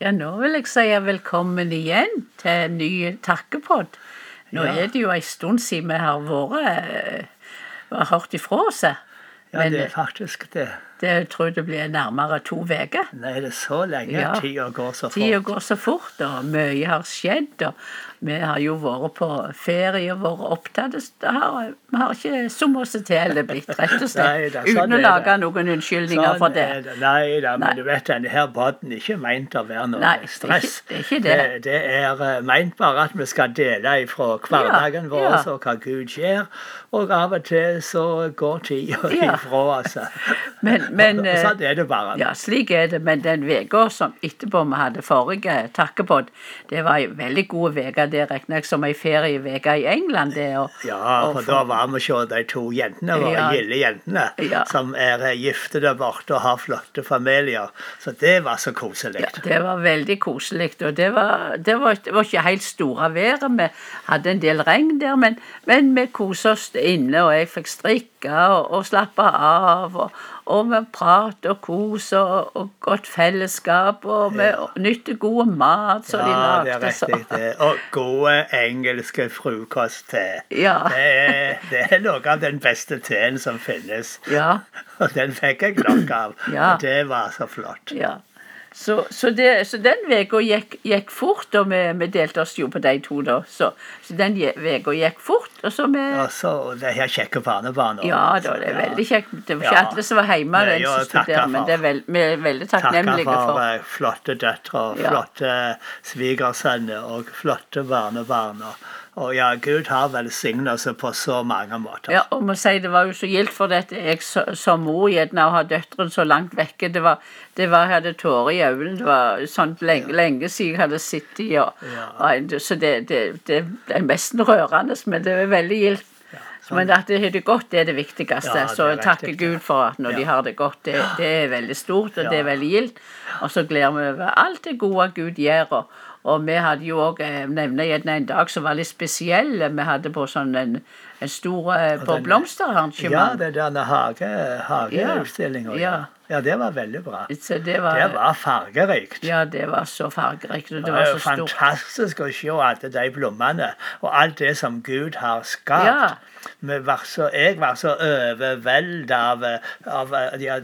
Ja, nå vil jeg si velkommen igjen til en ny takkepod. Nå Ja. er det jo en stund siden vi har vært eh, har hørt ifra oss. Ja, Men det er eh, faktisk det. Det, jeg tror det blir nærmere to uker. Nei, det er så lenge. Ja. Tida går så Tida fort. går så fort, og mye har skjedd. og Vi har jo vært på ferie og vært opptatt. Har, vi har ikke summet oss til det blitt, rett og slett. Nei, sånn Uten å lage det. noen unnskyldninger for det. det. Nei da, men Nei. du vet denne her podden er ikke meint å være noe Nei, det er stress. ikke- det er ikke det. det. Det er eh, meint bare at vi skal dele ifra hverdagen Ja, vår ja. og hva Gud gjør. Og av og til så går tida Ja. ifra oss. Men, men sånn er det bare. Ja, slik er det. Men den uka som etterpå vi hadde forrige takkepod, det var ei veldig god uke. Det regner jeg som ei ferieuke i England. det. Og, Ja, og for da var vi hos de to jentene, våre Ja. gilde jentene, Ja. som er eh, gifte der borte og har flotte familier. Så det var så koselig. Ja, det var veldig koselig. Og det var, det var, det var ikke helt store været. Vi hadde en del regn der, men, men vi koste oss inne, og jeg fikk strikke og, og slappe av. Og, og med prat og kos og, og godt fellesskap, og med nytte god mat som de Ja, det er riktig. det. Og gode engelske frokost-te. Ja. Det, er- det er noe av den beste teen som finnes. Ja. Og den fikk jeg nok av. Ja. Og det var så flott. Ja. Så, så, det, så den uka gikk, gikk fort, og vi, vi delte oss jo på de to, da. Så, så den uka gikk fort, og så vi Og så det her kjekke barnebarnet. Ja da, det er veldig kjekt. Det var ikke Ja. alle som var hjemme den siste der, men det er veld, vi er veldig takknemlige for for. eh, flotte døtre og Ja. flotte svigersønner og flotte barnebarn. Og, og ja, Gud har velsignet oss på så mange måter. Ja, og må si Det var jo så gildt for dette jeg som mor gjerne å ha døtrene så langt vekke. Det var, det var, jeg hadde tårer i øynene. Det var sånn lenge, lenge siden jeg hadde sittet og, Ja. og, Så det, det, det er nesten rørende, men det er veldig gildt. Men at de har det godt, det er det viktigste. Ja, så jeg takker. Gud for at når de har det godt. Det, det er veldig stort, og det er veldig gildt. Og så gleder vi over alt det gode Gud gjør. Og, og vi hadde jo òg nevner gjerne en dag som var litt spesiell. Vi hadde på sånn en, en stor eh, på blomsterarrangement. Ja, det er denne hage, hageutstillinga. Ja. Ja. Ja, det var veldig bra. Det var, Det var fargerikt. Ja, det var så fargerikt, og det var er så stort. fantastisk å se alle de blommene og alt det som Gud har skapt. Ja. Var så, jeg var så overveldet av, av ja,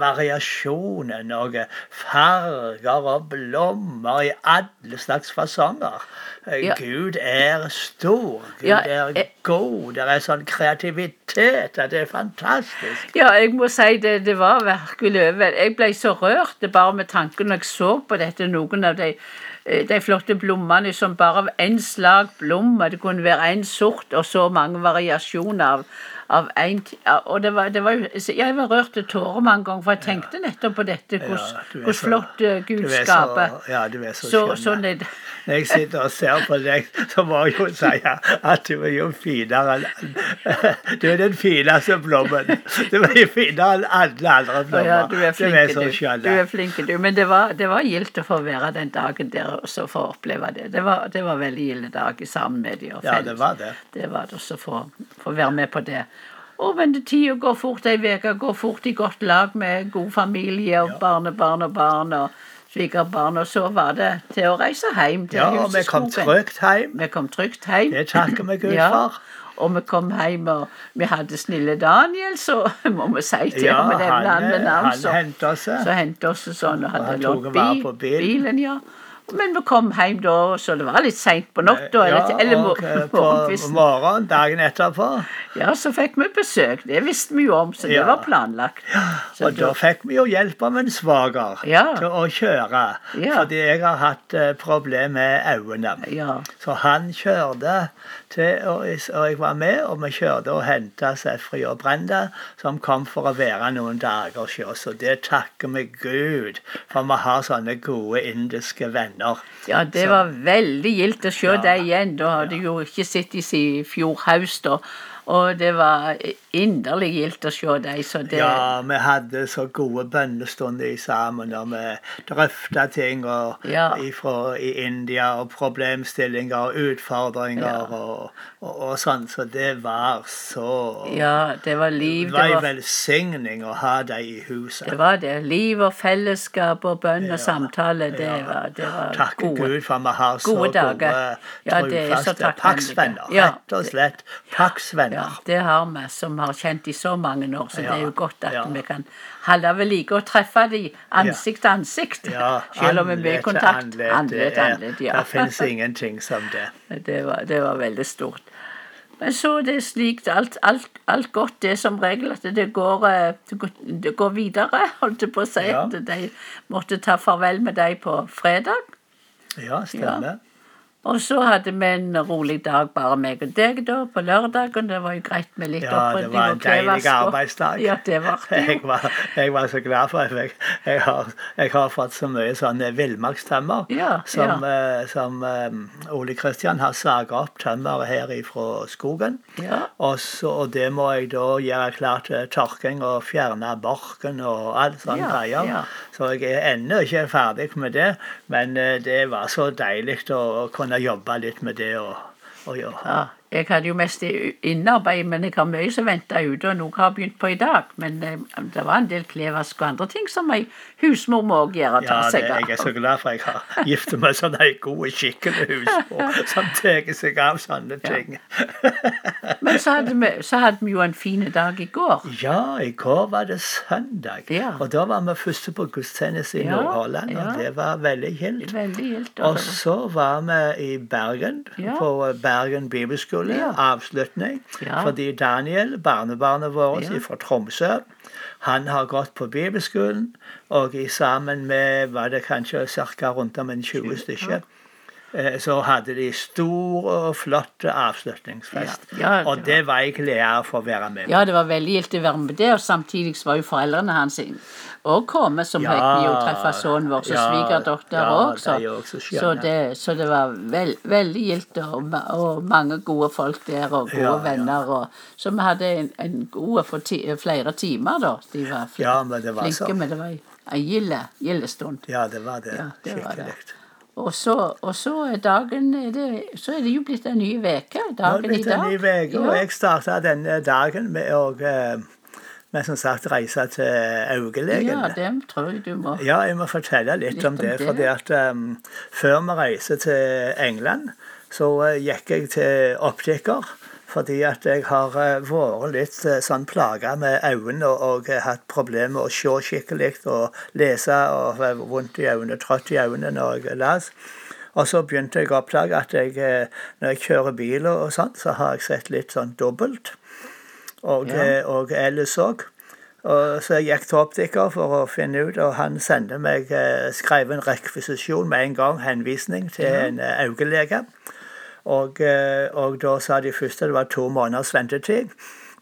variasjonen og farger og blommer i alle slags fasonger. Ja. Gud er stor. Gud Ja, er jeg- god. Det er sånn kreativitet. at Det er fantastisk. Ja, jeg må si det, det var virkelig over. Jeg ble så rørt bare med tanken når jeg så på dette. Noen av de, de flotte blommene som bare av én slag blomster. Det kunne være én sort og så mange variasjoner av, av en, og det var, det var Jeg var rørt til tårer mange ganger, for jeg tenkte nettopp på dette. Hvordan, Ja, du så- flott eh, Gud er skaper. ja, du er så, Så, sånn er. Når jeg sitter og ser på deg, så må jeg jo si at du er jo finere Du er den fineste blommen. Du er jo finere enn alle andre blommer. Ja, du er flink, er så du. skjønn. Du er flink, du. Men det var, det var gildt å få være den dagen der så få oppleve det. Det var, det var veldig gilde dag sammen med de. Og Ja, det var det. Det var det også å få, få være med på det. Og men det- tida går fort, ei uke går fort i godt lag med god familie og barnebarn og barn og svigerbarn. Og så var det til å reise hjem til Ja, og vi kom trygt hjem. Vi kom trygt hjem. Det takker vi Gud Ja, for. Og vi kom hjem, og vi hadde snille Daniel, så må vi si til Ja, ham han han, han så- hentet oss. så hentet oss sånn, og hadde han lånt tok vare bi, på bilen. bilen. ja. Men vi kom hjem da, så det var litt seint på natta. eller, Ja, eller eh, på morgenen dagen etterpå. Ja, så fikk vi besøk. Det visste vi jo om, så det Ja. var planlagt. Så Og da fikk vi jo hjelp av en svoger Ja. til å kjøre. Ja. Fordi jeg har hatt uh, problemer med øynene. Ja. Så han kjørte til, og jeg, og jeg var med, og vi kjørte og henta Sefri og Brenda, som kom for å være noen dager hos oss. Og det takker vi Gud, for vi har sånne gode indiske venner. Ja, det Så- var veldig gildt å se Ja. deg igjen. Da hadde du jo ikke sett dem siden i fjor høst. Og, det var inderlig gildt å se dem. Det Ja, vi hadde så gode bønnestunder sammen, og vi drøfta ting og, Ja. ifra, i India, og problemstillinger og utfordringer Ja. og, og, og sånn. Så det var så Ja, det var liv. Det var en velsigning å ha dem i huset. det var det. Liv og fellesskap og bønn og samtale. Det Ja. var, det var Takk gode. Gud for vi har så Gode. Ja, trofaste takknemlige. pakksvenner. Rett og slett pakksvenner. Ja, det har vi, som har kjent i så mange år. Så det er jo godt at Ja. vi kan holde ved like og treffe dem ansikt til ansikt. Ja, Selv om vi er med i kontakt. andlet, Andlet er- andlet, ja. Det finnes ingenting som det. Det var, det var veldig stort. Men så det er slik alt, alt, alt godt det er som regel at det går, eh, det går, videre, holdt jeg på å si. Ja. De måtte ta farvel med deg på fredag. Ja, stemmer. Og så hadde vi en rolig dag, bare meg og deg, da, på lørdagen. Det var jo greit med litt Ja, det var en og klesvask deilig arbeidsdag. Ja, det var det. Jeg var, jeg var så glad for det. jeg, jeg, har, jeg har fått så mye sånne villmarkstømmer Ja, som, eh, som uh, Ole Kristian har saga opp tømmer her ifra skogen. Ja. Og, så, og det må jeg da gjøre klart til tørking og fjerne barken og alt Ja, greier. ja. Så jeg er ennå ikke ferdig med det, men uh, det var så deilig å kunne jobbe litt med det. og, og ja. Ja, jeg hadde jo mest innarbeid, men jeg har mye som venta ute, og noe har begynt på i dag. Men eh, det var en del klevask og andre ting som ei husmor må gjøre. Ja, ta det, seg jeg er så glad for jeg har gifta meg sånn ei god, skikkelig husmor som tar seg av sånne ting. Men så hadde, vi, så hadde vi jo en fin dag i går. Ja, i går var det søndag, Ja. og da var vi første på gudstjeneste i Ja, Nordhordland, og ja. det var veldig gildt. Og så var vi i Bergen, Ja. på Bergen bibelskole, Ja. avslutning. Ja. Fordi Daniel, barnebarnet vårt Ja. fra Tromsø, han har gått på bibelskolen, og i sammen med var det kanskje ca. rundt om en 20 stykker. Eh, Så hadde de stor og flott avslutningsfest. Ja, ja, det og det var jeg glad for å være med på. Ja, det var veldig gildt å være med det, og samtidig var jo foreldrene hans òg kommet, som Ja, fikk jo treffe sønnen vår og ja, svigerdatter òg. så, det, så det var veld, veldig gildt, og, og mange gode folk der, og gode venner. Og, så vi hadde en, en god for ti, flere timer, da. De var fl Ja, men det var flinke, så. men det var ei- gilde, stund. Ja, det var det. Ja, det var det. Skikkelig. Og så, og så er dagen det, Så er det jo blitt en ny uke. Dagen i dag. en ny veke, og jeg starta denne dagen med å men som sagt reise til øyelegen. Ja, det tror jeg du må. Ja, jeg må fortelle litt, Litt om om det. det. fordi at um, Før vi reiste til England, så uh, gikk jeg til optiker. Fordi at jeg har eh, vært litt eh, sånn plaga med øynene og, og eh, hatt problemer med å se skikkelig og lese og vondt i øynene, trøtt i øynene når jeg leser. Og så begynte jeg å oppdage at jeg, når jeg kjører bil og sånn, så har jeg sett litt sånn dobbelt. Og, Ja. og ellers òg. Og så jeg gikk til optiker for å finne ut, og han sendte meg skrev en rekvisisjon med en gang, henvisning til en eh, øyelege. Og, eh, og da sa de først at det var to måneders ventetid.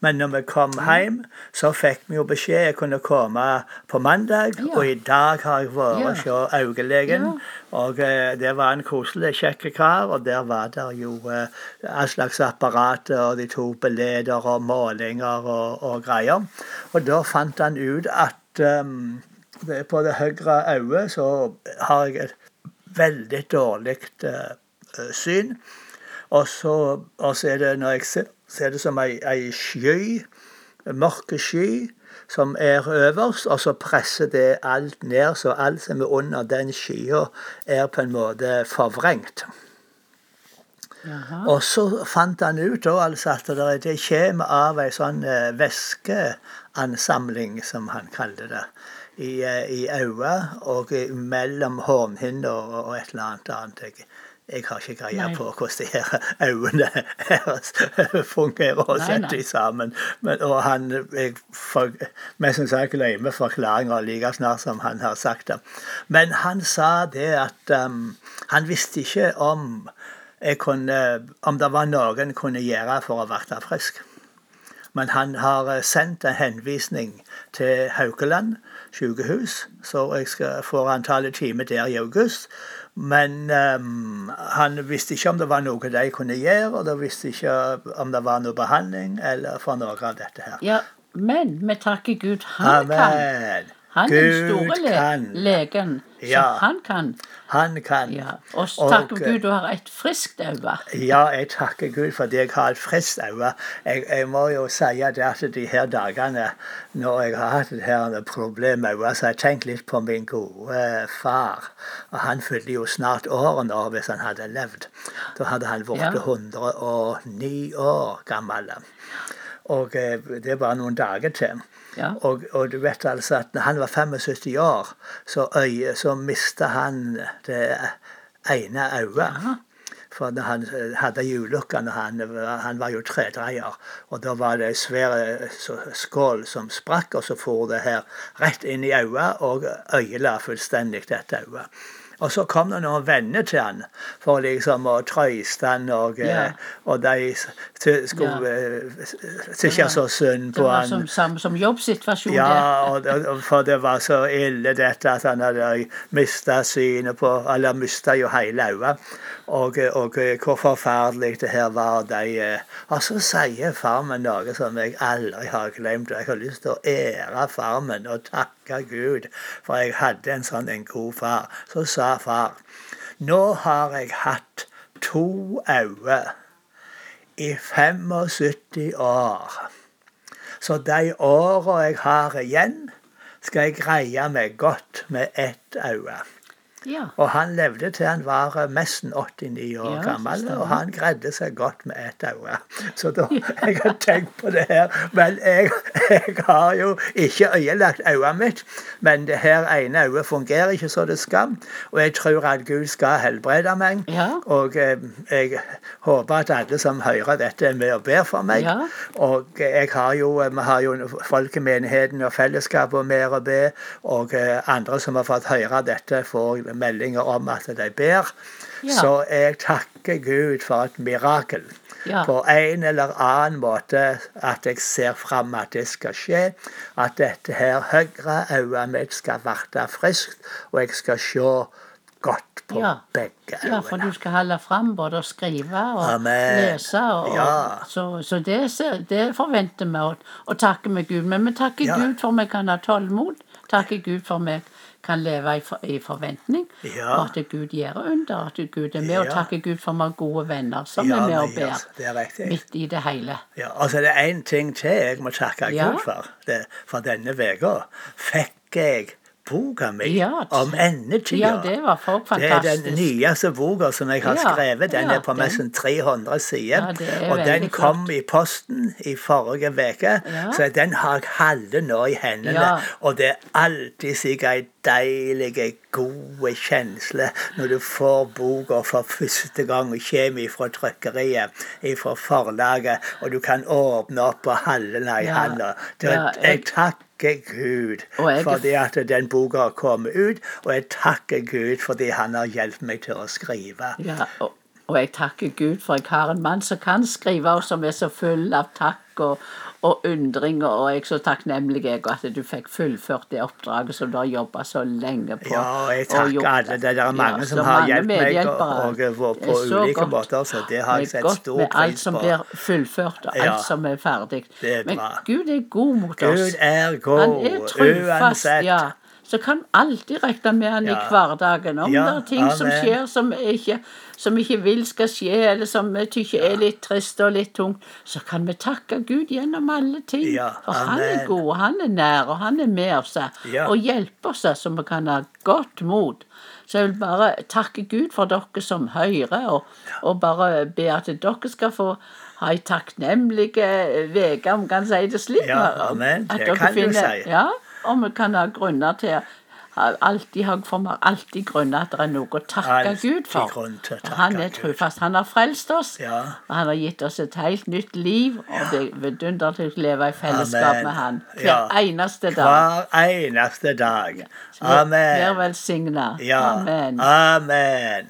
Men når vi kom hjem, så fikk vi jo beskjed jeg kunne komme på mandag. Ja. Og i dag har jeg vært Ja. hos øyelegen. Ja. Og eh, det var en koselig, kjekk kar. Og der var det jo eh, all slags apparater, og de tok beleder og målinger og, og greier. Og da fant han ut at um, det, på det høyre øyet så har jeg et veldig dårlig uh, syn. Og så, og så er det når jeg ser, så er det som ei, ei sky, mørke sky, som er øverst, og så presser det alt ned, så alt som er under den skya, er på en måte forvrengt. Jaha. Og så fant han ut da, altså at det, det kommer av ei sånn eh, væskeansamling, som han kalte det, i, eh, i øyet og mellom hornhinna og, og et eller annet annet. Jeg, jeg har ikke greie på hvordan de øynene her fungerer og setter sammen. Men, og han jeg for, mest sannsynlig glemmer forklaringa like snart som han har sagt det. Men han sa det at um, han visste ikke om kunne, om det var noe en kunne gjøre for å bli frisk. Men han har eh, sendt en henvisning til Haukeland, sykehus, så jeg skal få antallet timer der i august. Men um, han visste ikke om det var noe de kunne gjøre, og de visste ikke om det var noe behandling eller for noe av dette her. Ja, men vi takker Gud. Han kan. Han er den store le kan. legen. Ja. han kan. Han kan. Ja. Og så takker Gud du har et friskt øye. Ja, jeg takker Gud fordi jeg har et friskt øye. Jeg, jeg må jo si det at de her dagene når jeg har hatt det her problemet så har jeg tenkt litt på min gode far. Og han fylte jo snart året nå hvis han hadde levd. Da hadde han blitt Ja. 109 år gammel. Og eh, det var noen dager til. Ja. Og, og du vet altså at når han var 75 år, så, øye, så mista han det ene øyet. For når han eh, hadde ei ulykke han, var- han var jo tredreier, og da var det ei svær skål som sprakk, og så for det her rett inn i øyet og ødela fullstendig dette øyet. Og så kom det noen venner til han for liksom å trøyste han, og, eh, Ja. og de skulle ja. tykke så synd Det på var han. som, som, som jobbsituasjon. Ja, og, og, for det var så ille dette at han hadde mista synet på Eller mista jo hele øyet. Og, og hvor forferdelig det her var. De, eh, og så sier farmen noe som jeg aldri har glemt. og Jeg har lyst til å ære farmen og takke Gud, for jeg hadde en sånn en god far. Så sa far Nå har jeg hatt to øyne i 75 år. Så de åra jeg har igjen, skal jeg greie meg godt med ett øye. Ja. Og han levde til han var eh, nesten 89 år Ja, gammel, og han greide seg godt med ett øye. Så da, jeg har tenkt på det her. Men jeg, jeg har jo ikke øyelagt øyet mitt. Men det her ene øyet fungerer ikke så det skal. Og jeg tror at Gud skal helbrede meg. Ja. Og eh, jeg håper at alle som hører dette, er med og ber for meg. Ja. Og jeg har jo, vi har jo folkemenigheten og fellesskapet med å be, og eh, andre som har fått høre dette, får meldinger om at de ber. Ja. Så jeg takker Gud for et mirakel. Ja. På en eller annen måte at jeg ser fram at det skal skje. At dette her høyre øyet mitt skal bli friskt, og jeg skal se godt på Ja. begge ja, for du skal holde fram både å skrive og Amen. lese. Og, Ja. Så, så det, det forventer vi og, og takker vi Gud. Men vi takker Ja. Gud for vi kan ha tålmod. Takker Gud for vi kan leve i, for, i forventning. Ja. Og at Gud gjør under. At Gud er med. Og takker Gud for vi har gode venner som Ja, er med og ber. ja, det er riktig. Midt i det hele. Ja, og så er det én ting til jeg må takke Ja. Gud for. Det, for denne uka fikk jeg boka mi Ja, om endetida. Ja, det var for fantastisk. Det er den nyeste boka som jeg har Ja, skrevet. Den ja, er på nesten 300 sider. Er og den kom klart. i posten i forrige uke, så den har jeg halve nå i hendene. Og det er alltid sikkert ei deilig, god kjensle når du får boka for første gang og kommer fra trykkeriet, fra forlaget, og du kan åpne opp og halve i handa. Jeg jeg- takker Gud jeg fordi at den boka har kommet ut, og jeg takker Gud fordi han har hjulpet meg til å skrive. Ja, og, og jeg takker Gud for jeg har en mann som kan skrive, og som er så full av takk og, og undring. Og jeg er så takknemlig jeg, at du fikk fullført det oppdraget som du har jobba så lenge på. Ja, jeg takker alle. Det er mange Ja, som har mange hjulpet meg, og, og på ulike godt. måter, så det har jeg sett stor med alt som blir fullført, og alt Ja, som er ferdig. er Men. Gud er god mot oss. Gud er god, Han er uansett. ja. Så kan vi alltid regne med han i Ja. hverdagen. Om Ja, det er ting som skjer som ikke, ikke vil skal skje, eller som vi tykker er litt trist og litt tungt, så kan vi takke Gud gjennom alle ting. For han er amen. god, han er nær, og han er med oss og hjelper oss så vi kan ha godt mot. Så jeg vil bare takke Gud for dere som hører, og, og bare be at dere skal få ha ei takknemlig uke, om vi kan si det slik. Ja, amen. Det kan du si. Ja, og vi kan ha grunner til alltid, har For alltid grunner at det er noe å takke Gud for. takke han er trufast. Han har frelst oss, Ja. og han har gitt oss et helt nytt liv. Og det er vidunderlig å leve i fellesskap Amen. med han hver Ja. eneste dag. Hver eneste dag. Amen. Vær velsigna. Ja. Amen. Amen.